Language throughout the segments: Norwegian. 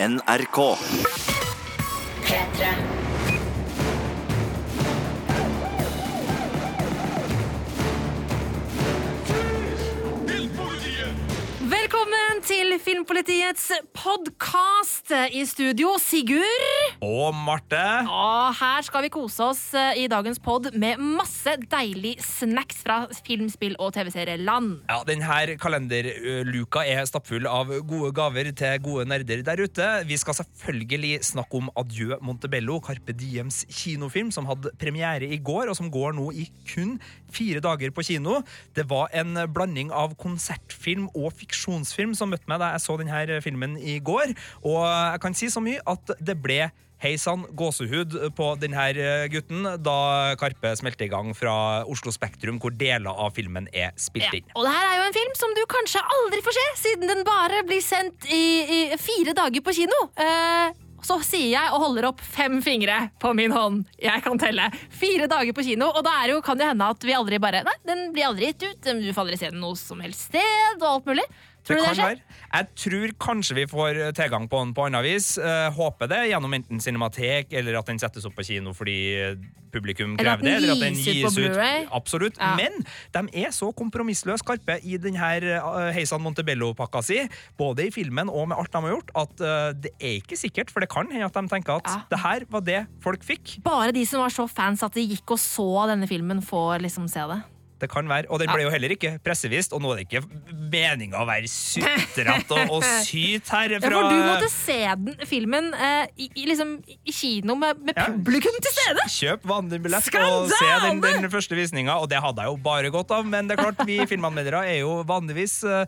NRK. P3. Filmpolitiets podkast. I studio, Sigurd. Og Marte. Og her skal vi kose oss eh, i dagens pod med masse deilig snacks fra filmspill og TV-serieland. Ja, denne kalenderluka er stappfull av gode gaver til gode nerder der ute. Vi skal selvfølgelig snakke om Adjø Montebello, Carpe Diems kinofilm, som hadde premiere i går, og som går nå i kun fire dager på kino. Det var en blanding av konsertfilm og fiksjonsfilm som møtte meg da jeg så denne filmen i går, og jeg kan si så mye at det ble Hei sann, gåsehud på denne gutten da Karpe smelte i gang fra Oslo Spektrum, hvor deler av filmen er spilt inn. Og det her er jo en film som du kanskje aldri får se, siden den bare blir sendt i, i fire dager på kino. Eh, så sier jeg og holder opp fem fingre på min hånd. Jeg kan telle. Fire dager på kino, og da jo, kan det hende at vi aldri bare Nei, den blir aldri gitt ut. Du får aldri se den noe som helst sted, og alt mulig. Tror Det det være. Jeg tror kanskje vi får tilgang på den på annet vis. Eh, håper det gjennom enten Cinematek eller at den settes opp på kino fordi publikum Eller krever det. Eller at den gis ut på ut. Absolutt. Ja. Men de er så kompromissløse skarpe i denne Heisan Montebello-pakka si, både i filmen og med alt de har gjort, at eh, det er ikke sikkert, for det kan hende at de tenker at Ja. det her var det folk fikk. Bare de som var så fans at de gikk og så denne filmen, får liksom se det. Det kan være, Og den ble jo heller ikke pressevist, og nå er det ikke meninga å være sutrete og, og syt her. Ja, for du måtte se den filmen eh, i, liksom, i kino med, med Ja. publikum til stede! Kjøp vanlig billett og se den, den første visninga. Og det hadde jeg jo bare godt av, men det er klart, vi filmanmeldere er jo vanligvis øh,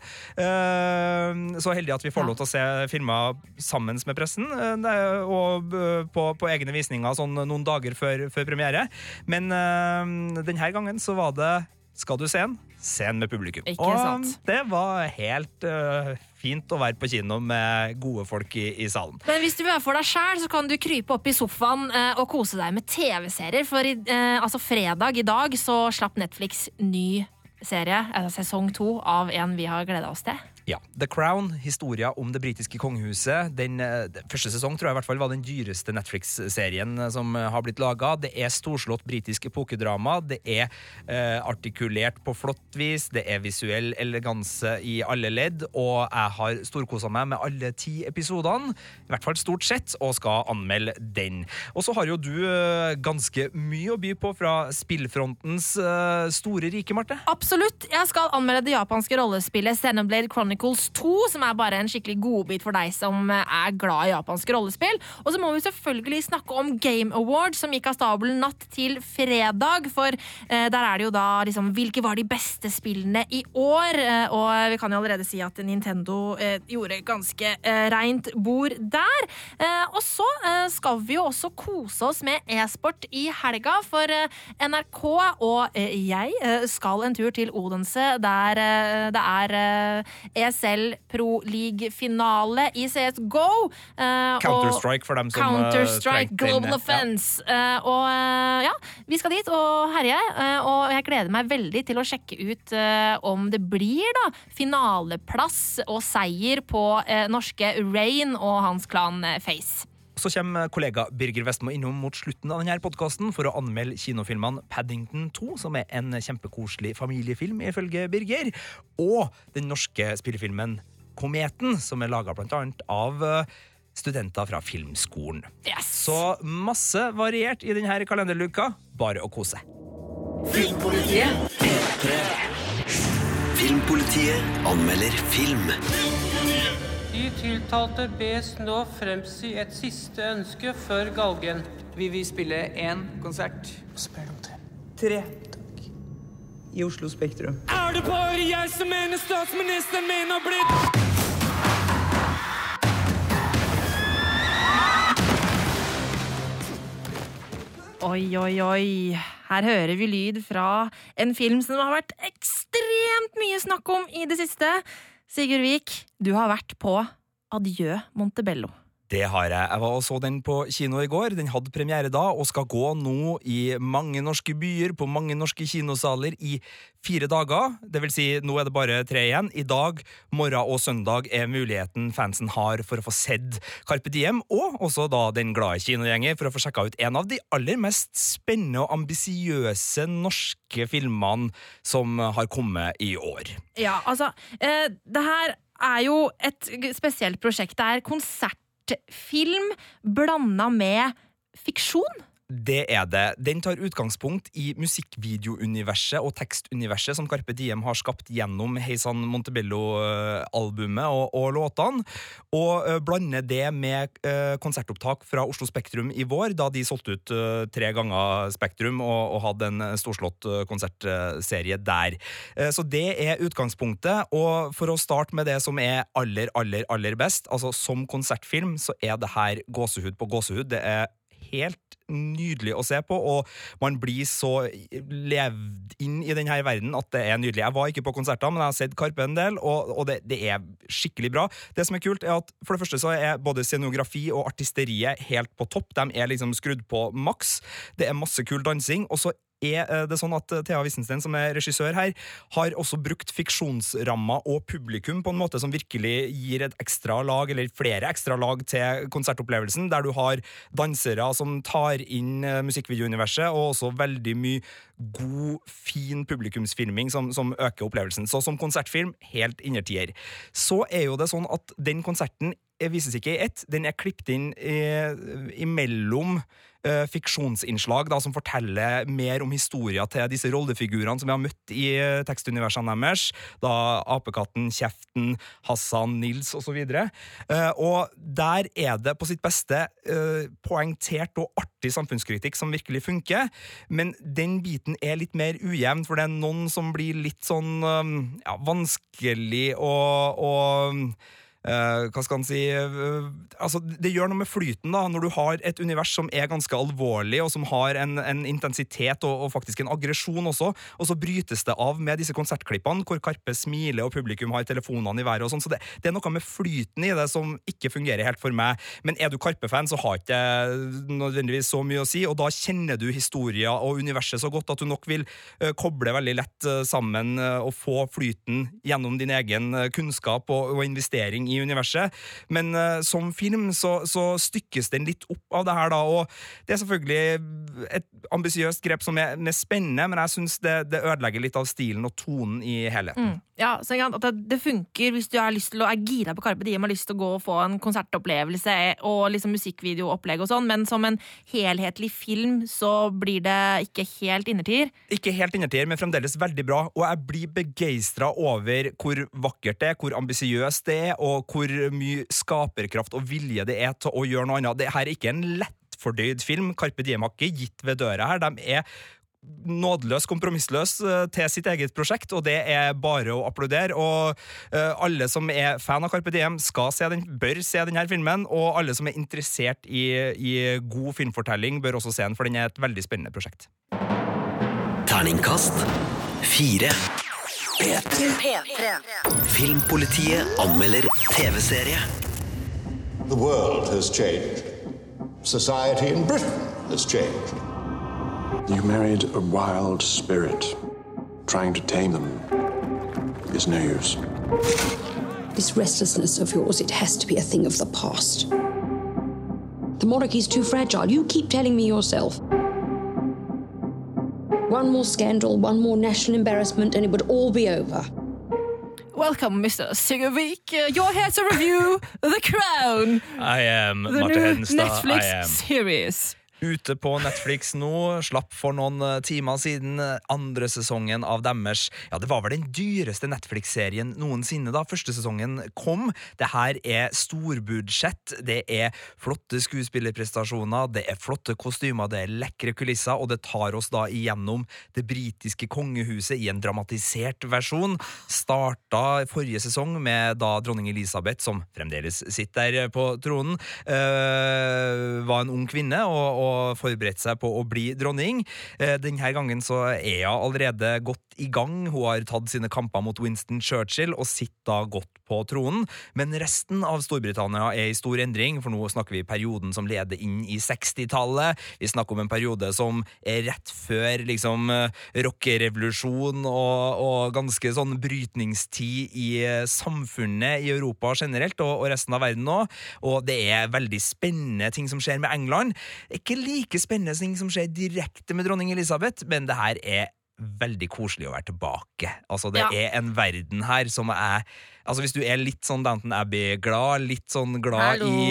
så heldige at vi får lov til å se filmer sammen med pressen, uh, og uh, på, på egne visninger sånn noen dager før, før premiere. Men denne gangen så var det skal du se den? Se den med publikum. Ikke og sant. det var helt uh, fint å være på kino med gode folk i, i salen. Men hvis du er for deg sjæl, så kan du krype opp i sofaen uh, og kose deg med TV-serier. For i, uh, altså fredag i dag så slapp Netflix ny serie, sesong to, av en vi har gleda oss til. Ja. The Crown, historia om det britiske kongehuset. Den, eh, første sesong tror jeg i hvert fall var den dyreste Netflix-serien eh, som eh, har blitt laga. Det er storslått britisk epokedrama. Det er eh, artikulert på flott vis. Det er visuell eleganse i alle ledd. Og jeg har storkosa meg med alle ti episodene, i hvert fall stort sett, og skal anmelde den. Og så har jo du eh, ganske mye å by på fra spillfrontens eh, store rike, Marte. Absolutt. Jeg skal anmelde det japanske rollespillet Xenoblade Chronicles 2, som er bare en skikkelig godbit for deg som er glad i japanske rollespill. Og så må vi selvfølgelig snakke om Game Awards, som gikk av stabelen natt til fredag. For eh, der er det jo da liksom Hvilke var de beste spillene i år? Eh, og vi kan jo allerede si at Nintendo eh, gjorde ganske eh, reint bord der. Eh, og så eh, skal vi jo også kose oss med e-sport i helga, for eh, NRK og jeg skal en tur til Odense, der det er ESL Pro League-finale i CSGO. GO. og- Counter-Strike for dem som eh, Counter-Strike Global den, ja. Offense. Eh, og eh, ja, vi skal dit og herje. eh, og jeg gleder meg veldig til å sjekke ut eh, om det blir da finaleplass og seier på eh, norske Rain og hans klan eh, Face. Så kommer kollega Birger Vestmo innom mot slutten av denne podkasten for å anmelde kinofilmene Paddington 2, som er en kjempekoselig familiefilm, ifølge Birger, og den norske spillefilmen Kometen, som er laga blant annet av eh, studenter fra Filmskolen. Yes! Så masse variert i denne kalenderluka. Bare å kose. Filmpolitiet. Filmpolitiet anmelder film. De tiltalte bes nå fremsi et siste ønske før galgen. Vi vil spille én konsert. Spill om tre. Tre. Takk. I Oslo Spektrum. Er det bare jeg som mener statsministeren min har blitt Oi, oi, oi. Her hører vi lyd fra en film som det har vært ekstremt mye snakk om i det siste. Sigurd Vik, du har vært på Adjø Montebello. Det har jeg. Jeg var og så den på kino i går. Den hadde premiere da, og skal gå nå i mange norske byer, på mange norske kinosaler, i fire dager. Det vil si, nå er det bare tre igjen. I dag, morgen og søndag er muligheten fansen har for å få sett Carpe Diem, og også da den glade kinogjenger for å få sjekka ut en av de aller mest spennende og ambisiøse norske filmene som har kommet i år. Ja, altså, eh, det her er jo et spesielt prosjekt. Det er konsertfilm blanda med fiksjon. Det er det. Den tar utgangspunkt i musikkvideouniverset og tekstuniverset som Carpe Diem har skapt gjennom Heisan Montebello-albumet og, og, låtene, og uh, blander det med uh, konsertopptak fra Oslo Spektrum i vår, da de solgte ut uh, tre ganger Spektrum og, og hadde en storslått konsertserie der. så det er utgangspunktet, og for å starte med det som er aller, aller, aller best, altså som konsertfilm, så er det her gåsehud på gåsehud. Det er helt nydelig å se på, og man blir så levd inn i denne verden at det er nydelig. Jeg var ikke på konserter, men jeg har sett Karpe en del, og, og det, det, er skikkelig bra. Det som er kult, er at for det første så er både scenografi og artisteriet helt på topp. De er liksom skrudd på maks. Det er masse kul dansing, og så er eh, det sånn at eh, Thea Wissenstein, som er regissør her, har også brukt fiksjonsrammer og publikum på en måte som virkelig gir et ekstra lag, eller flere ekstra lag, til konsertopplevelsen, der du har dansere som tar inn eh, musikkvideouniverset, og også veldig mye god, fin publikumsfilming som, som øker opplevelsen. Så som konsertfilm, helt innertier. Så er jo det sånn at den konserten vises ikke i ett, den er klippet inn imellom uh, fiksjonsinnslag da, som forteller mer om historien til disse rollefigurene som vi har møtt i uh, tekstuniversene deres. Da Apekatten, Kjeften, Hassan, Nils osv. Uh, og der er det på sitt beste uh, poengtert og artig samfunnskritikk som virkelig funker, men den biten er litt mer ujevn, for det er noen som blir litt sånn ja, vanskelig å, å Uh, hva skal han si uh, altså Det gjør noe med flyten da når du har et univers som er ganske alvorlig, og som har en, en intensitet og, og, faktisk en aggresjon også, og så brytes det av med disse konsertklippene hvor Karpe smiler og publikum har telefonene i været. og sånn, så det, det, er noe med flyten i det som ikke fungerer helt for meg. Men er du Karpe-fan, så har ikke nødvendigvis så mye å si, og da kjenner du historien og universet så godt at du nok vil uh, koble veldig lett sammen og få flyten gjennom din egen kunnskap og, og investering i universet. Men uh, som film så, så, stykkes den litt opp av det her, da. Og det er selvfølgelig et ambisiøst grep som er, er, spennende, men jeg syns det, det, ødelegger litt av stilen og tonen i helheten. Mm. Ja, så at det, det, funker hvis du har lyst til å, er gira på Karpe Diem og har lyst til å gå og få en konsertopplevelse og liksom musikkvideoopplegg og sånn, men som en helhetlig film så blir det ikke helt innertier. Ikke helt innertier, men fremdeles veldig bra, og jeg blir begeistra over hvor vakkert det er, hvor ambisiøst det er, og hvor mye skaperkraft og vilje det er til å gjøre noe annet. Det her er ikke en lettfordøyd film. Carpe Diem har ikke gitt ved døra her. De er nådeløs, kompromissløs eh, til sitt eget prosjekt, og det er bare å applaudere. Og uh, alle som er fan av Carpe Diem, skal se den, bør se denne filmen. Og alle som er interessert i, i god filmfortelling, bør også se den, for den er et veldig spennende prosjekt. Terningkast fire. Filmpolitiet anmelder TV-serie. The world has changed. Society in Britain has changed. You married a wild spirit. Trying to tame them is no use. This restlessness of yours, it has to be a thing of the past. The monarchy's too fragile. You keep telling me yourself. One more scandal, one more national embarrassment, and it would all be over. Welcome, Mr. Sigurvik. Uh, You're here to review The Crown. I am the Martin Hedenstad. Netflix series. Ute på Netflix nå. Slapp for noen eh, timer siden eh, andre sesongen av deres Ja, det var vel den dyreste Netflix-serien noensinne da første sesongen kom. Det her er storbudsjett, det er flotte skuespillerprestasjoner, det er flotte kostymer, det er lekre kulisser, og det tar oss da igjennom det britiske kongehuset i en dramatisert versjon. Starta forrige sesong med da dronning Elisabeth, som fremdeles sitter der på tronen, øh, var en ung kvinne. og, og og forberedt seg på å bli dronning. Eh, Denne gangen så er hun allerede godt i gang. Hun har tatt sine kamper mot Winston Churchill og sitter da godt på tronen. Men resten av Storbritannia er i stor endring, for nå snakker vi perioden som leder inn i 60-tallet. Vi snakker om en periode som er rett før liksom eh, rockerevolusjon og, og ganske sånn brytningstid i eh, samfunnet i Europa generelt, og, og resten av verden òg. Og det er veldig spennende ting som skjer med England. Ikke like spennende ting som skjer direkte med dronning Elisabeth, men det her er veldig koselig å være tilbake. Altså, det Ja. er en verden her som er Altså, hvis du er litt sånn Downton Abbey-glad, litt sånn glad i,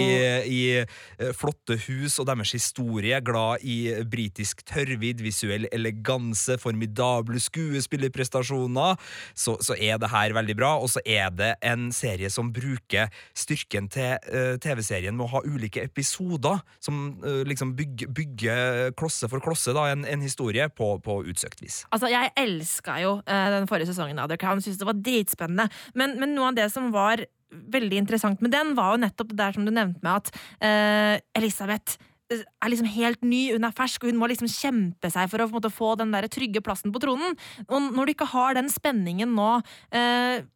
i eh, flotte hus og deres historie, glad i britisk tørrvidd, visuell eleganse, formidable skuespillerprestasjoner, så, så er det her veldig bra. Og så er det en serie som bruker styrken til uh, TV-serien med å ha ulike episoder, som uh, liksom bygger, bygger klosse for klosse da, en, en historie på, på utsøkt vis. Altså, Jeg elska jo uh, den forrige sesongen av The Crown. Synes det var dritspennende. Men, men noe av det som var veldig interessant med den, var jo nettopp det der som du nevnte med at uh, Elisabeth eh, er liksom helt ny, hun er fersk, og hun må liksom kjempe seg for å måte, få den der trygge plassen på tronen. Og når du ikke har den spenningen nå eh,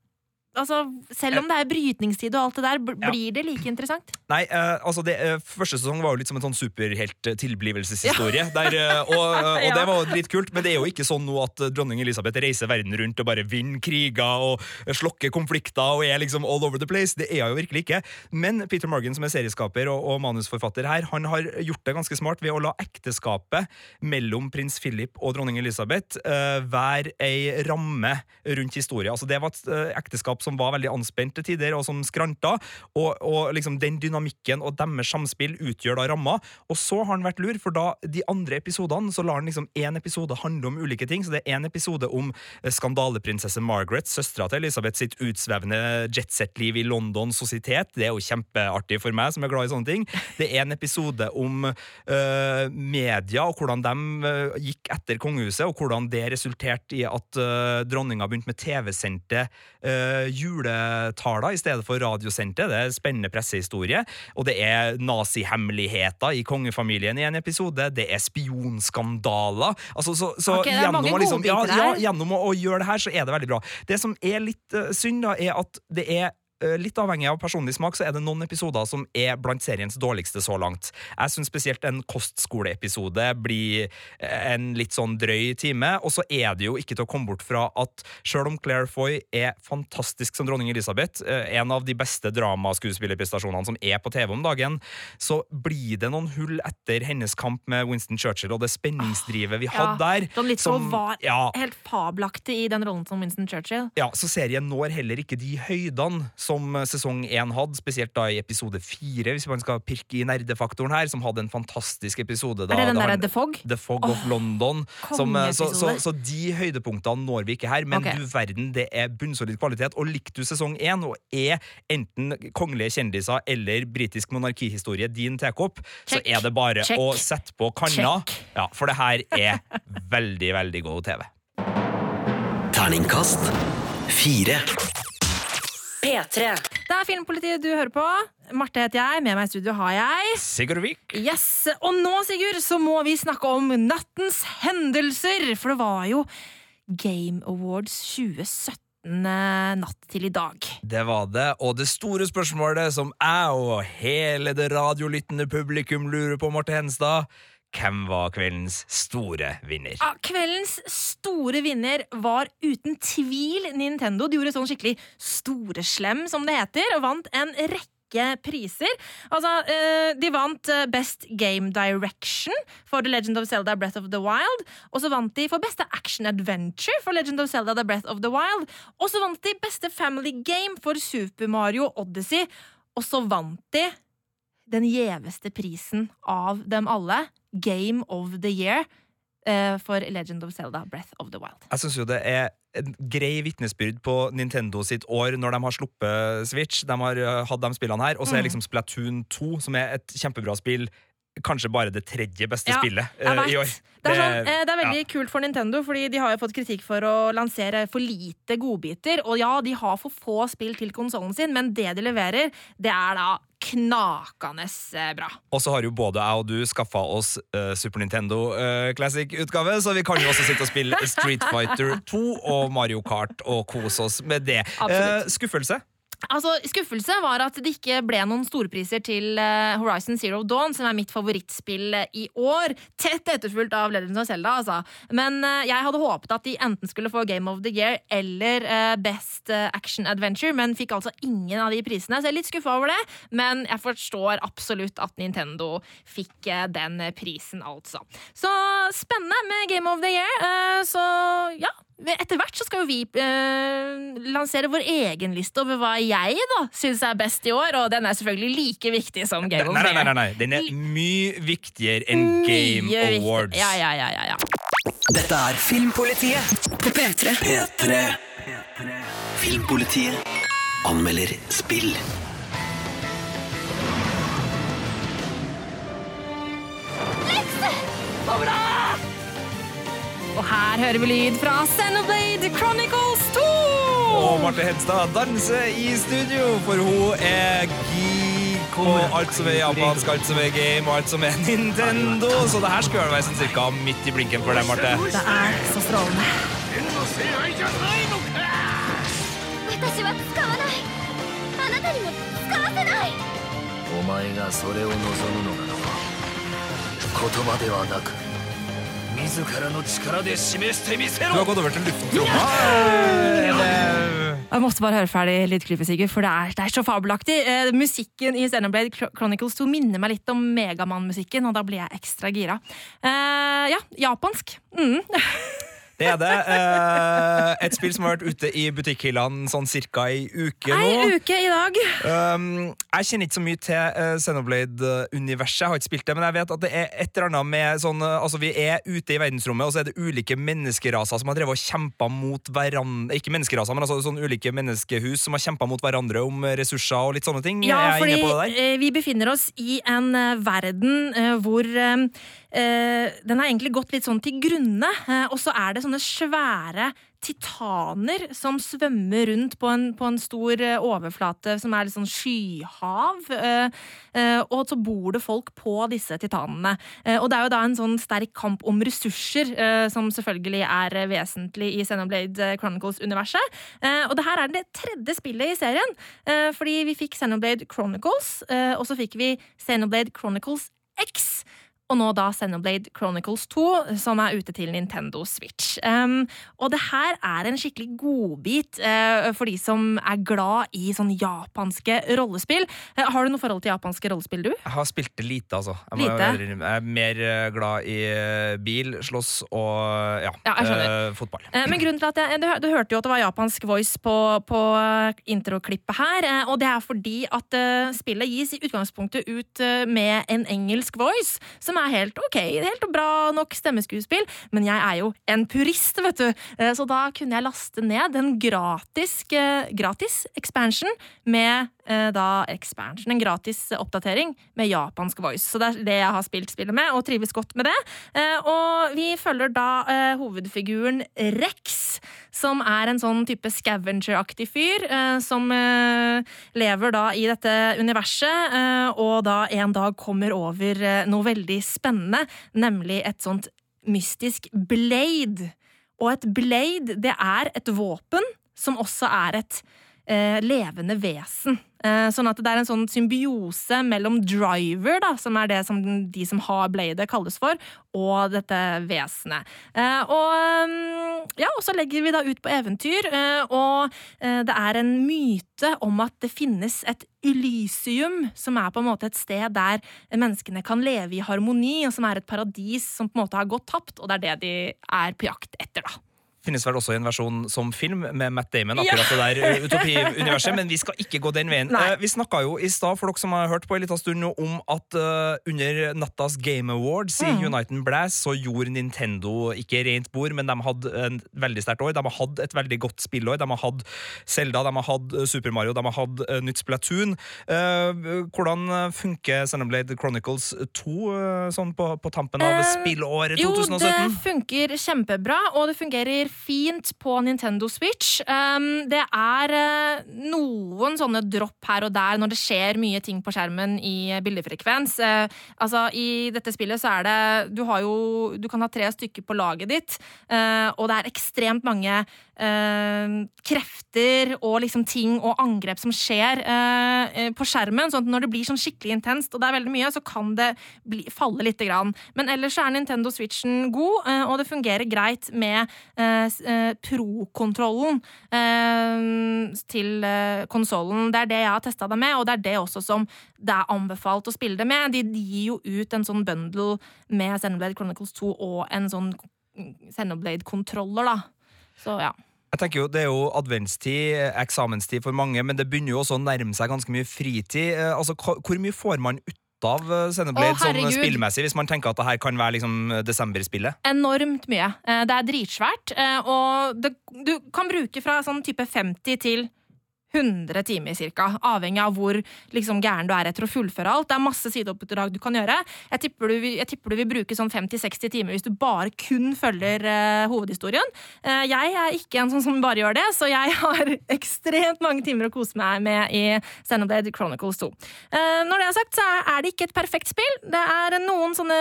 Altså, Selv om det er brytningstid og alt det der, blir Ja. det like interessant? Nei, uh, altså det, uh, Første sesong var jo litt som en sånn superhelt-tilblivelseshistorie. Ja. Uh, og, og det var jo kult, men det er jo ikke sånn nå at dronning Elisabeth reiser verden rundt og bare vinner kriger og slokker konflikter og er liksom all over the place. Det er hun jo virkelig ikke. Men Peter Morgan, som er serieskaper og, og manusforfatter her, han har gjort det ganske smart ved å la ekteskapet mellom prins Philip og dronning Elisabeth være ei ramme rundt historien. Altså, det var et ekteskap som var veldig anspent til tider, og som skranta. Og, og liksom den dynamikken og deres samspill utgjør da ramma. Og så har han vært lur, for da de andre episodene så lar han liksom én episode handle om ulike ting. Så det er én episode om eh, skandaleprinsesse Margaret, søstera til Elisabeth sitt utsvevende jetset-liv i London sositet. Det er jo kjempeartig for meg, som er glad i sånne ting. Det er en episode om øh, media, og hvordan de øh, gikk etter kongehuset, og hvordan det resulterte i at øh, dronninga begynte med TV-sendte uh, juletaler i stedet for radiosendte. Det er spennende pressehistorie. Og det er nazihemmeligheter i kongefamilien i en episode. Det er spionskandaler. Altså, så, så Ok, det mange gjennom, å liksom, ja, ja, gjennom å, å gjøre det her, så er det veldig bra. Det som er litt uh, synd, da, er at det er Litt avhengig av personlig smak, så er det noen episoder som er blant seriens dårligste så langt. Jeg syns spesielt en kostskoleepisode blir eh, en litt sånn drøy time. Og så er det jo ikke til å komme bort fra at selv om Claire Foy er fantastisk som dronning Elisabeth, eh, en av de beste dramaskuespillerprestasjonene som er på TV om dagen, så blir det noen hull etter hennes kamp med Winston Churchill og det spenningsdrivet vi hadde der. Ja, litt som- var ja, helt fabelaktig i den rollen som Winston Churchill. ja, så serien når heller ikke de høydene som eh, sesong én hadde, spesielt da i episode fire, hvis man skal pirke i nerdefaktoren her, som hadde en fantastisk episode. Da, er det den der derre han- The Fog? The Fog of London. Som, eh, så, så, så de høydepunktene når vi ikke her, men okay. du verden, det er bunnsolid kvalitet. Og likte du sesong én og er enten kongelige kjendiser eller britisk monarkihistorie din tekopp, så er det bare Check. å sette på kanna. Ja, for det her er veldig, veldig god TV. Terningkast fire. P3. Det er Filmpolitiet du hører på. Marte heter jeg. Med meg i studio har jeg Sigurd Vik. Yes, Og nå, Sigurd, så må vi snakke om nattens hendelser. For det var jo Game Awards 2017 eh, natt til i dag. Det var det, og det store spørsmålet som jeg og hele det radiolyttende publikum lurer på, Marte Henstad, hvem var kveldens store vinner? Ja, kveldens store vinner var uten tvil Nintendo. De gjorde sånn skikkelig storeslem, som det heter, og vant en rekke priser. Altså, eh, De vant eh, Best Game Direction for The Legend of Zelda Breath of the Wild. Og så vant de for beste Action Adventure for Legend of Zelda The Breath of the Wild. Og så vant de beste Family Game for Super Mario Odyssey. Og så vant de den gjeveste prisen av dem alle, Game of the Year, eh, for Legend of Zelda Breath of the Wild. Jeg syns jo det er en grei vitnesbyrd på Nintendo sitt år når de har sluppet Switch. De har uh, hatt de spillene her, og så er Mm. liksom Splatoon 2, som er et kjempebra spill, kanskje bare det tredje beste Ja, spillet uh, i år. Det er, sånn, eh, det er veldig ja. kult for Nintendo, fordi de har jo fått kritikk for å lansere for lite godbiter. Og ja, de har for få spill til konsollen sin, men det de leverer, det er da knakende eh, bra. Og så har jo både jeg og du skaffa oss uh, Super Nintendo uh, Classic-utgave, så vi kan jo også sitte og spille Street Fighter 2 og Mario Kart og kose oss med det. Eh, skuffelse? Altså, Skuffelse var at det ikke ble noen storpriser til eh, Horizon Zero Dawn, som er mitt favorittspill i år. Tett etterfulgt av Legends of Zelda, altså. Men eh, jeg hadde håpet at de enten skulle få Game of the Year eller eh, Best Action Adventure, men fikk altså ingen av de prisene, så jeg er litt skuffa over det. Men jeg forstår absolutt at Nintendo fikk den prisen, altså. Så spennende med Game of the Year. så ja. Etter hvert så skal jo vi eh, lansere vår egen liste over hva jeg da syns er best i år, og den er selvfølgelig like viktig som Game of Nei, nei, nei, nei, nei. Den er mye viktigere enn Game Mye viktig. Awards. Ja, ja, ja, ja, ja. Dette er Filmpolitiet På P3. P3. Filmpolitiet anmelder spill. Og her hører vi lyd fra Xenoblade Chronicles 2! Og Marte Hedstad danser i studio, for hun er geek på alt som er japansk, alt som er game og alt som er Nintendo. Så det her skulle vel være sånn cirka midt i blinken for deg, Marte. Det er så strålende. 私は使わないあなたにも使わせないお前がそれを望むのならば言葉ではなく du har gått over til luftrommet. Jeg måtte bare høre ferdig lydklippet, Sigurd, for det er, det er så fabelaktig. Eh, musikken i Xenoblade Chronicles 2 minner meg litt om Megamann-musikken, og da blir jeg ekstra gira. Eh, ja, japansk. Mm. Det er det. Eh, et spill som har vært ute i butikkhyllene sånn cirka ei uke nå. Ei uke i dag. Um, jeg kjenner ikke så mye til uh, Xenoblade-universet. Jeg har ikke spilt det, men jeg vet at det er et eller annet med sånn uh, Altså, vi er ute i verdensrommet, og så er det ulike menneskeraser som har drevet og kjempa mot hverandre Ikke menneskeraser, men altså sånn ulike menneskehus som har kjempa mot hverandre om ressurser og litt sånne ting. Ja, fordi eh, vi befinner oss i en eh, verden eh, hvor eh, eh, Den har egentlig gått litt sånn til grunne, eh, og så er det sånne svære titaner som svømmer rundt på en, på en stor eh, overflate som er litt sånn skyhav. eh, eh, og så bor det folk på disse titanene. Eh, og det er jo da en sånn sterk kamp om ressurser, eh, som selvfølgelig er eh, vesentlig i Xenoblade eh, Chronicles-universet. Eh, og det her er det tredje spillet i serien, eh, fordi vi fikk Xenoblade Chronicles, eh, og så fikk vi Xenoblade Chronicles X. Og nå da Xenoblade Chronicles 2, som er ute til Nintendo Switch. Um, og det her er en skikkelig godbit uh, for de som er glad i sånn japanske rollespill. Uh, har du noe forhold til japanske rollespill, du? Jeg har spilt det lite, altså. Jeg, Lite? være jeg er mer eh, glad i bil, slåss og ja, Ja, uh, fotball. Men grunnen til at jeg, du, du hørte jo at det var japansk voice på, på introklippet her, og det er fordi at spillet gis i utgangspunktet ut med en engelsk voice, som er helt ok, helt bra nok stemmeskuespill, men jeg er jo en purist, vet du, Eh, så da kunne jeg laste ned en gratis, eh, gratis expansion med eh, da expansion, en gratis oppdatering med japansk voice. Så det er det jeg har spilt spillet med, og trives godt med det. Og vi følger da hovedfiguren Rex, som er en sånn type scavenger-aktig fyr, eh, som eh, lever da i dette universet, eh, og da en dag kommer over noe veldig spennende, nemlig et sånt mystisk blade. Og et blade, det er et våpen som også er et eh, levende vesen. Eh, sånn at det er en sånn symbiose mellom driver, da, som er det som de som har bladet kalles for, og dette vesenet. Eh, og mm, ja, og så legger vi da ut på eventyr, og det er en myte om at det finnes et Elysium, som er på en måte et sted der menneskene kan leve i harmoni, og som er et paradis som på en måte har gått tapt, og det er det de er på jakt etter, da. Finnes vel også en versjon som film med Matt Damon. Ja. akkurat det der eh, utopiuniverset, Men vi skal ikke gå den veien. Nei. Eh, Vi snakka jo i stad for dere som har hørt på en liten stund nå, om at eh, under nattas Game Awards i Mm. Uniten Blast så gjorde Nintendo ikke rent bord, men de hadde en veldig sterkt år. De har hatt et veldig godt spillår. De har hatt Zelda, de har hatt Super Mario, de har hatt nytt Splatoon. Hvordan funker Xenoblade Chronicles 2 eh, sånn på, på tampen av spillåret Jo, det funker kjempebra, og det fungerer fint på Nintendo Switch. Um, det er uh, noen sånne dropp her og der når det skjer mye ting på skjermen i bildefrekvens. Uh, altså, I dette spillet så er det Du har jo Du kan ha tre stykker på laget ditt, uh, og det er ekstremt mange krefter og liksom ting og angrep som skjer på skjermen. sånn at når det blir sånn skikkelig intenst, og det er veldig mye, så kan det bli, falle lite grann. Men ellers er Nintendo Switchen god, og det fungerer greit med eh, pro-kontrollen eh, til eh, konsollen. Det er det jeg har testa det med, og det er det også som det er anbefalt å spille det med. De gir jo ut en sånn bundle med Xenoblade Chronicles 2 og en sånn Xenoblade-kontroller, da. Så ja. Jeg tenker jo, Det er jo adventstid, eksamenstid for mange, men det begynner jo også å nærme seg ganske mye fritid. Eh, Altså, Hvor mye får man ut av eh, Xenoblade Å, sånn spillmessig, hvis man tenker at det her kan være liksom desemberspillet? enormt mye. Eh, Det er dritsvært, eh, og det, du kan bruke fra sånn type 50 til 100 timer cirka, avhengig av hvor liksom, gæren du er etter å fullføre alt. Det er masse sideoppdrag du kan gjøre. Jeg tipper du, jeg tipper du vil bruke sånn 50-60 timer hvis du bare kun følger uh, hovedhistorien. Uh, jeg er ikke en sånn som bare gjør det, så jeg har ekstremt mange timer å kose meg med i Xenoblade Chronicles 2. Uh, når det er sagt, så er det ikke et perfekt spill. Det er noen sånne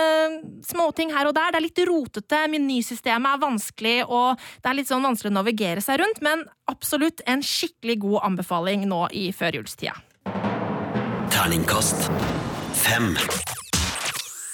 småting her og der. Det er litt rotete, menysystemet er vanskelig, og det er litt sånn vanskelig å navigere seg rundt, men absolutt en skikkelig god anbefaling nå i førjulstida. Terningkast fem.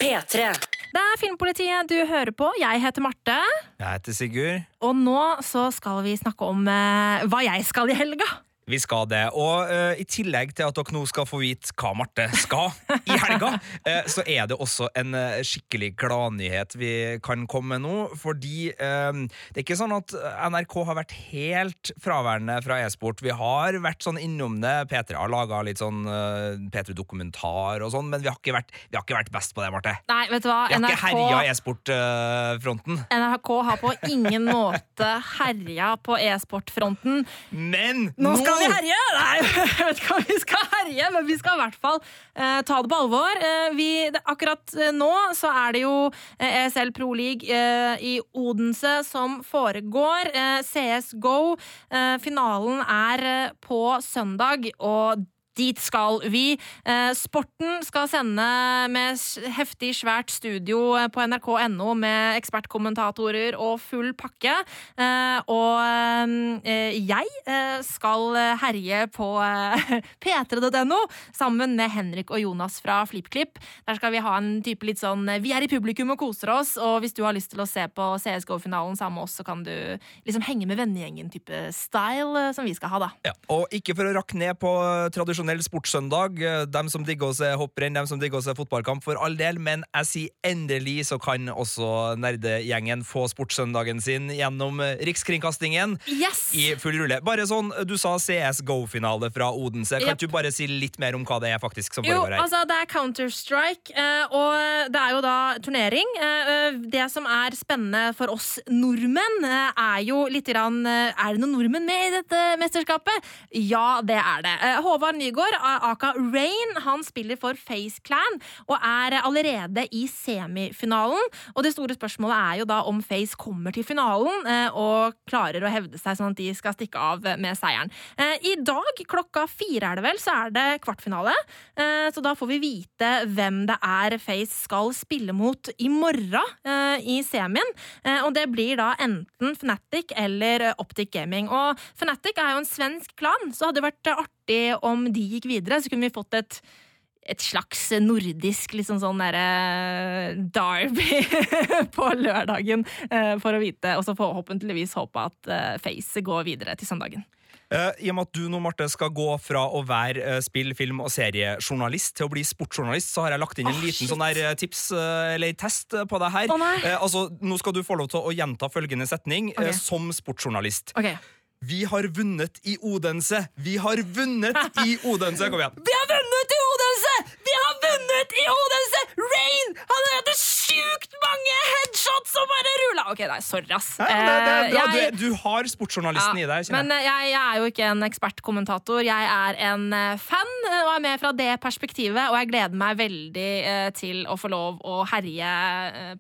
P3. Det er Filmpolitiet du hører på. Jeg heter Marte. Jeg heter Sigurd. Og nå så skal vi snakke om eh, hva jeg skal i helga. Vi skal det. Og uh, i tillegg til at dere nå skal få vite hva Marte skal i helga, uh, så er det også en uh, skikkelig gladnyhet vi kan komme med nå. Fordi det er ikke sånn at NRK har vært helt fraværende fra e-sport. Vi har vært sånn innom det. P3 har laga litt sånn eh, P3-dokumentar og sånn, men vi har, ikke vært, vi har ikke vært best på det, Marte. Nei, vet du hva? Vi har ikke herja e-sportfronten. NRK har på ingen måte herja på e-sportfronten. Men Nå skal vi herje! Nei, jeg vet ikke om vi skal herje, men vi skal i hvert fall eh, ta det på alvor. Eh, vi, det, akkurat eh, nå så er det jo eh, ESL Pro League eh, i Odense som foregår. Eh, CS GO. Finalen er på søndag, og Dit skal vi. Eh, sporten skal sende med heftig, svært studio på nrk.no med ekspertkommentatorer og full pakke. Eh, og eh, jeg skal herje på eh, p3.no sammen med Henrik og Jonas fra FlippKlipp. Der skal vi ha en type litt sånn Vi er i publikum og koser oss, og hvis du har lyst til å se på CSGO-finalen sammen med oss, så kan du liksom henge med vennegjengen-type style som vi skal ha, da. Ja, og ikke for å rakke ned på tradisjonell sportssøndag, eh, dem som digger å se hopprenn, dem som digger å se fotballkamp, for all del, men jeg sier endelig så kan også nerdegjengen få sportssøndagen sin gjennom eh, Rikskringkastingen Yes! i full rulle. Bare sånn, du sa CS GO-finale fra Odense. Kan yep. du bare si litt mer om hva det er faktisk som foregår her? Jo, altså det er Counter-Strike, eh, og det er jo da turnering. Eh, eh, Det som er spennende for oss nordmenn, eh, er jo litt grann eh, Er det noen nordmenn med i dette mesterskapet? Ja, det er det. Eh, Håvard Nygaard, a- aka Rain, han spiller for Face Clan og er allerede i semifinalen. Og det store spørsmålet er jo da om Face kommer til finalen eh, og klarer å hevde seg sånn at de skal stikke av med seieren. Eh, I dag klokka fire er det vel, så er det kvartfinale. Eh, Så da får vi vite hvem det er Face skal spille mot i morgen i semien. Og det blir da enten Fnatic eller Optic Gaming. Og Fnatic er jo en svensk klan, så hadde det vært artig om de gikk videre. Så kunne vi fått et et slags nordisk liksom sånn derre derby på lørdagen eh, for å vite, og så forhåpentligvis håpe at eh, Face går videre til søndagen. Uh, I og med at du nå, Marte, skal gå fra å være uh, spill-, film- og seriejournalist til å bli sportsjournalist, så har jeg lagt inn en oh, liten shit. sånn der eh, tips, uh, eller test, eh, på deg her. Oh. Eh, altså, nå skal du få lov til å gjenta følgende setning okay. Ok. som sportsjournalist. Ok. Vi har vunnet i Odense! Vi har vunnet i Odense! Kom igjen. Vi har vunnet i Odense! Vi har vunnet i Odense! Rain! Han hadde sjukt mange headshots og bare rulla! Ok, nei, sorry, ass. Nei, det, det er bra. Eh, jeg- du, du har sportsjournalisten Ja, i deg. Men jeg. eh, jeg, jeg er jo ikke en ekspertkommentator. Jeg er en eh, fan og er med fra det perspektivet. Og jeg gleder meg veldig til å få lov å herje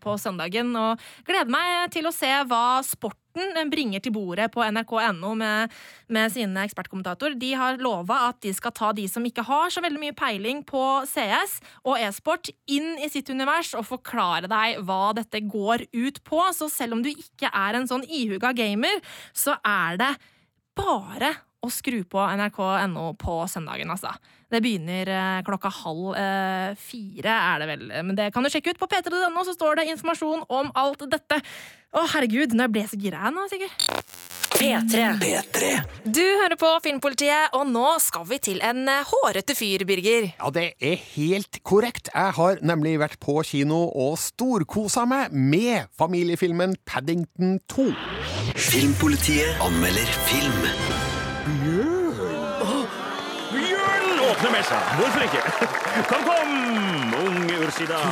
på søndagen. Og gleder meg til å se hva sporten Morten eh, bringer til bordet på nrk.no med, med sine ekspertkommentatorer, de har lova at de skal ta de som ikke har så veldig mye peiling på CS og e-sport, inn i sitt univers og forklare deg hva dette går ut på. Så selv om du ikke er en sånn ihuga gamer, så er det bare å skru på nrk.no på søndagen, altså. Det begynner eh, klokka halv eh, fire, er det vel. Men det kan du sjekke ut på p3.no, så står det informasjon om alt dette. Å, herregud, nå ble jeg så gira nå, sikkert. P3. Du hører på Filmpolitiet, og nå skal vi til en eh, hårete fyr, Birger. Ja, det er helt korrekt. Jeg har nemlig vært på kino og storkosa meg med familiefilmen Paddington 2. Filmpolitiet anmelder film. Bjørn med seg. Hvorfor ikke? Kom, kom, unge Ursidar.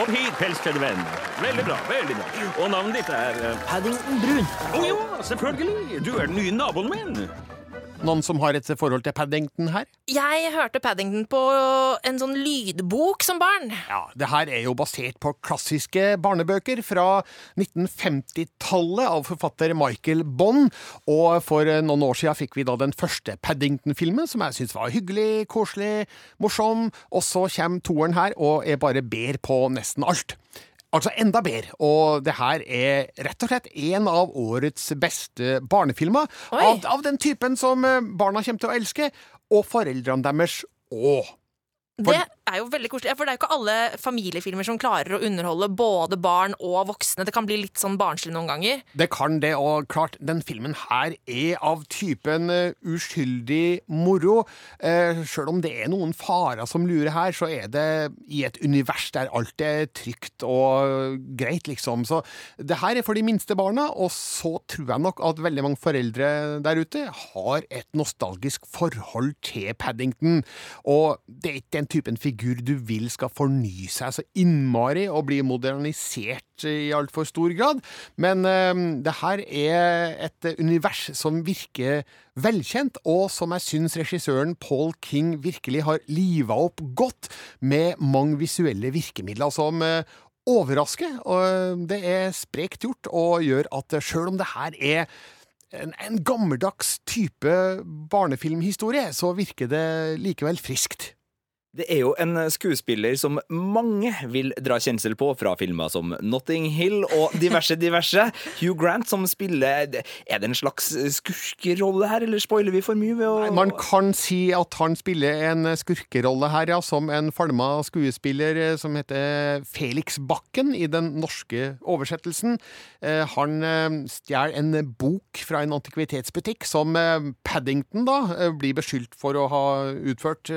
Opp hit, pelskledde venn. Veldig bra. veldig bra. Og navnet ditt er eh, Paddington Brun. Å ja, selvfølgelig. Du er den nye naboen min. Noen som har et forhold til Paddington her? Jeg hørte Paddington på en sånn lydbok som barn. Ja, det her er jo basert på klassiske barnebøker fra 1950-tallet av forfatter Michael Bond, og for noen år siden fikk vi da den første Paddington-filmen, som jeg syns var hyggelig, koselig, morsom, og så kommer toeren her og er bare ber på nesten alt. Altså enda bedre, og det her er rett og slett en av årets beste barnefilmer. Av, av den typen som eh, barna kommer til å elske, og foreldrene deres òg. Det er jo veldig koselig, for det er jo ikke alle familiefilmer som klarer å underholde både barn og voksne. Det kan bli litt sånn barnslig noen ganger. Det kan det, og klart, den filmen her er av typen uh, uskyldig moro. Eh, Sjøl om det er noen farer som lurer her, så er det i et univers der alt er trygt og greit, liksom. Så det her er for de minste barna, og så tror jeg nok at veldig mange foreldre der ute har et nostalgisk forhold til Paddington. Og det er ikke den typen figur du vil skal forny seg så innmari og bli modernisert i altfor stor grad. Men eh, det her er et univers som virker velkjent, og som jeg syns regissøren Paul King virkelig har liva opp godt med mange visuelle virkemidler som eh, overrasker. Og det er sprekt gjort og gjør at sjøl om det her er en, en gammeldags type barnefilmhistorie, så virker det likevel friskt. Det er jo en skuespiller som mange vil dra kjensel på fra filmer som Notting Hill og diverse, diverse. Hugh Grant som spiller Er det en slags skurkerolle her, eller spoiler vi for mye ved å Nei, Man kan si at han spiller en skurkerolle her, ja, som en falma skuespiller eh, som heter Felix Bakken i den norske oversettelsen. Eh, Han eh, stjeler en bok fra en antikvitetsbutikk som Paddington da blir beskyldt for å ha utført,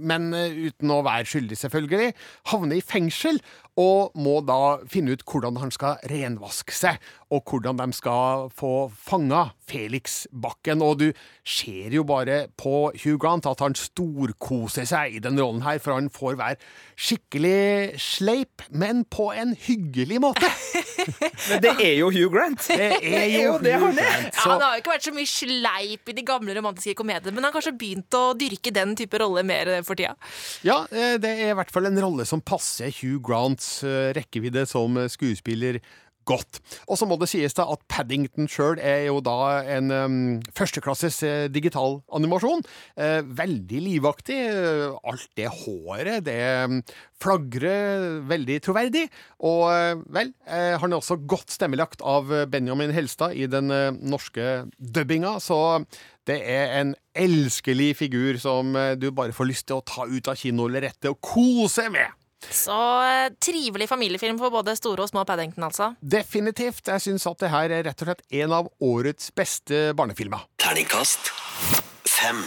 men uten å være skyldig, selvfølgelig. Havner i fengsel og må da finne ut hvordan han skal renvaske seg, og hvordan de skal få fanga Felix Bakken. Og du ser jo bare på Hugh Grant at han storkoser seg i den rollen her, for han får være skikkelig sleip, men på en hyggelig måte. Men det er jo Hugh Grant! Det er jo det han er. Ja, det har jo ikke vært så mye sleip i de gamle romantiske komediene, men han har kanskje begynt å dyrke den type rolle mer for tida. ja, eh, det er i hvert fall en rolle som passer Hugh Grants eh, rekkevidde som skuespiller godt. Og så må det sies da at Paddington sjøl er jo da en um, førsteklasses eh, digital animasjon. Eh, veldig livaktig. Alt det håret, det um, flagrer veldig troverdig. Og eh, vel, eh, han er også godt stemmelagt av Benjamin Helstad i den eh, norske dubbinga, så det er en elskelig figur som eh, du bare får lyst til å ta ut av kinolerretet og kose med. Så eh, trivelig familiefilm for både store og små Paddington, altså. Definitivt. Jeg syns at det her er rett og slett en av årets beste barnefilmer. Terningkast fem.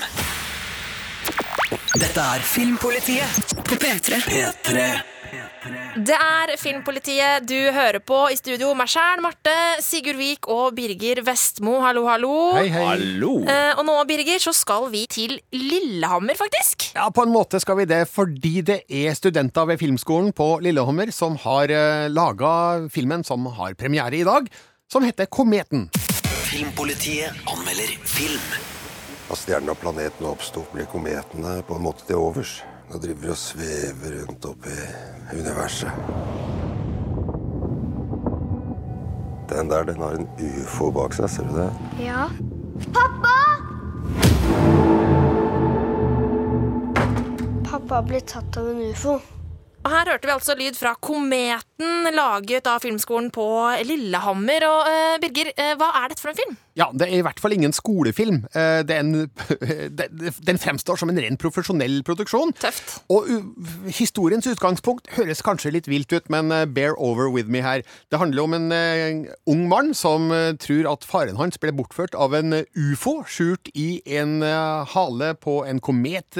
Dette er Filmpolitiet på P3. P3. Det er Filmpolitiet du hører på i studio. Meg sjæl, Marte, Sigurd Vik og Birger Vestmo. Hallo, hallo. Hei, hei. Hallo! Eh, og nå, Birger, så skal vi til Lillehammer, faktisk. Ja, på en måte skal vi det, fordi det er studenter ved Filmskolen på Lillehammer som har eh, laga filmen som har premiere i dag, som heter Kometen. Filmpolitiet anmelder film. Da stjernen og planeten oppsto, ble kometene på en måte til overs. Nå driver og svever rundt oppe i universet. Den der, den har en ufo bak seg, ser du det? Ja. Pappa! Pappa ble tatt av en ufo. Og Her hørte vi altså lyd fra Kometen, laget av Filmskolen på Lillehammer. Og uh, Birger, uh, hva er dette for en film? Ja, det er i hvert fall ingen skolefilm. Eh, det er en, den fremstår som en ren profesjonell produksjon. Tøft. Og historiens utgangspunkt høres kanskje litt vilt ut, men eh, bear over with me her. Det handler om en eh, ung mann som tror at faren hans ble bortført av en ufo skjult i en hale på en komet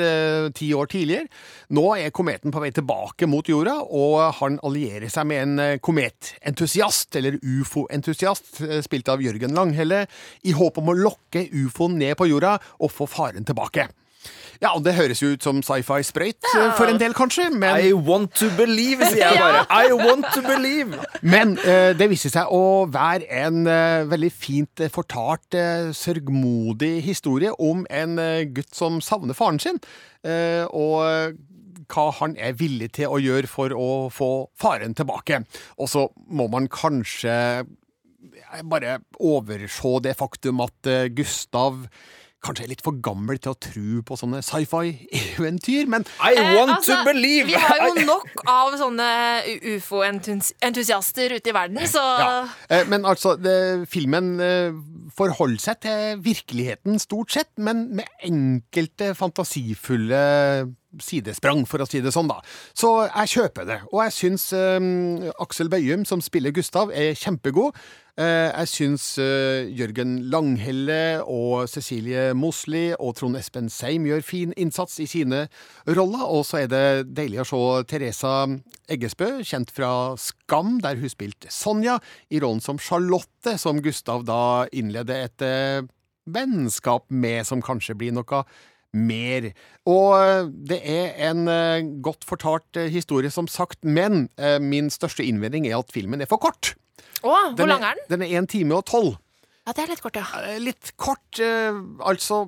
ti år tidligere. Nå er kometen på vei tilbake mot jorda, og han allierer seg med en kometentusiast, eller ufo-entusiast, spilt av Jørgen Langhelle, i håp om å lokke ufoen ned på jorda og få faren tilbake. Ja, og Det høres jo ut som sci-fi-sprøyt ja. for en del, kanskje, men I want to believe, sier jeg bare. I want to believe. Men eh, det viste seg å være en eh, veldig fint eh, fortalt, eh, sørgmodig historie om en eh, gutt som savner faren sin, eh, og eh, hva han er villig til å gjøre for å få faren tilbake. Og så må man kanskje bare overse det faktum at eh, Gustav kanskje er litt for gammel til å tro på sånne sci-fi-eventyr, men I want altså, to believe! Vi har jo nok av sånne ufo-entusiaster ute i verden, så Ja. Eh, Men altså, det, filmen eh, forholder seg til virkeligheten stort sett, men med enkelte fantasifulle sidesprang, for å si det sånn, da. Så jeg kjøper det. Og jeg syns eh, Aksel Bøyum, som spiller Gustav, er kjempegod. Eh, jeg syns eh, Jørgen Langhelle og Cecilie Mosli og Trond Espen Seim gjør fin innsats i sine roller. Og så er det deilig å se Teresa Eggesbø, kjent fra Skam, der hun spilte Sonja, i rollen som Charlotte, som Gustav da innleder et eh, vennskap med, som kanskje blir noe mer. Og eh, det er en eh, godt fortalt eh, historie, som sagt, men min største innvending er at filmen er for kort. Å, hvor lang er- den? Den er 1 time og 12. Ja, Det er litt kort, ja. Litt kort, eh, altså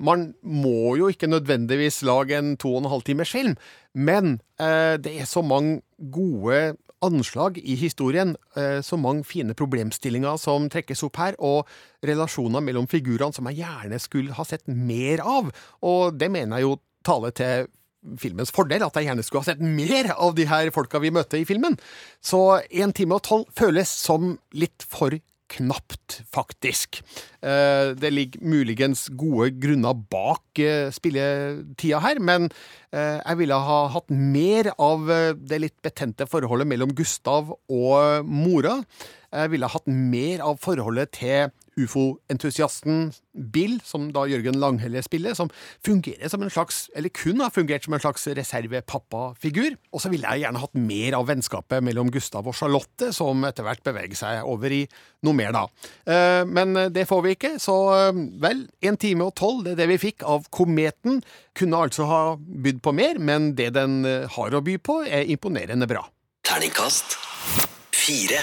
Man må jo ikke nødvendigvis lage en to og en halv timers film, men eh, det er så mange gode anslag i historien, eh, så mange fine problemstillinger som trekkes opp her, og relasjoner mellom figurene som jeg gjerne skulle ha sett mer av. Og det mener jeg jo taler til filmens fordel, at jeg gjerne skulle ha sett mer av de her folka vi møter i filmen. Så én time og 12 føles som litt for knapt, faktisk. Eh, Det ligger muligens gode grunner bak eh, spilletida her, men eh, jeg ville ha hatt mer av det litt betente forholdet mellom Gustav og mora. Jeg ville ha hatt mer av forholdet til ufo-entusiasten Bill, som da Jørgen Langhelle spiller, som fungerer som en slags, eller kun har fungert som en slags reservepappafigur. Og så ville jeg gjerne hatt mer av vennskapet mellom Gustav og Charlotte, som etter hvert beveger seg over i noe mer, da. Eh, Men det får vi ikke, så eh, vel, en time og tolv, det er det vi fikk av Kometen. Kunne altså ha bydd på mer, men det den eh, har å by på, er imponerende bra. Terningkast fire.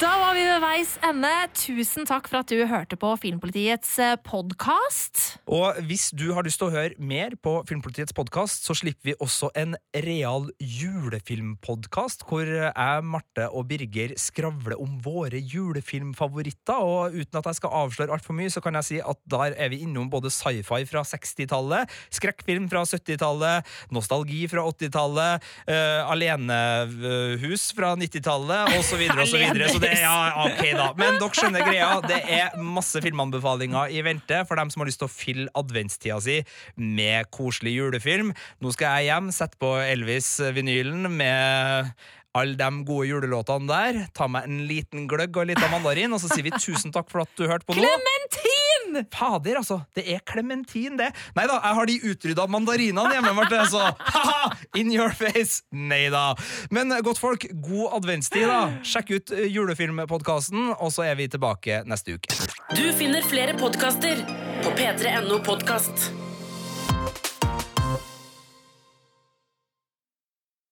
Da var vi ved veis ende. Tusen takk for at du hørte på Filmpolitiets podkast. Og hvis du har lyst til å høre mer på Filmpolitiets podkast, så slipper vi også en real julefilmpodkast, hvor jeg, Marte og Birger skravler om våre julefilmfavoritter. Og uten at jeg skal avsløre altfor mye, så kan jeg si at der er vi innom både sci-fi fra 60-tallet, skrekkfilm fra 70-tallet, nostalgi fra 80-tallet, uh, alenehus fra 90-tallet, osv., osv. Det ja, ok, da. Men dere skjønner greia. Det er masse filmanbefalinger i vente for dem som har lyst til å fylle adventstida si med koselig julefilm. Nå skal jeg hjem, sette på Elvis-vinylen med alle de gode julelåtene der. Ta meg en liten gløgg og en liten mandarin, og så sier vi tusen takk for at du hørte på nå. Clementin! Fader, altså. Det er klementin, det. Nei da, jeg har de utrydda mandarinene hjemme, Marte, så ha-ha! In your face! Nei da. Men godt folk, god adventstid, da. Sjekk ut eh, julefilmpodkasten, og så er vi tilbake neste uke. Du finner flere podkaster på p3.no podkast.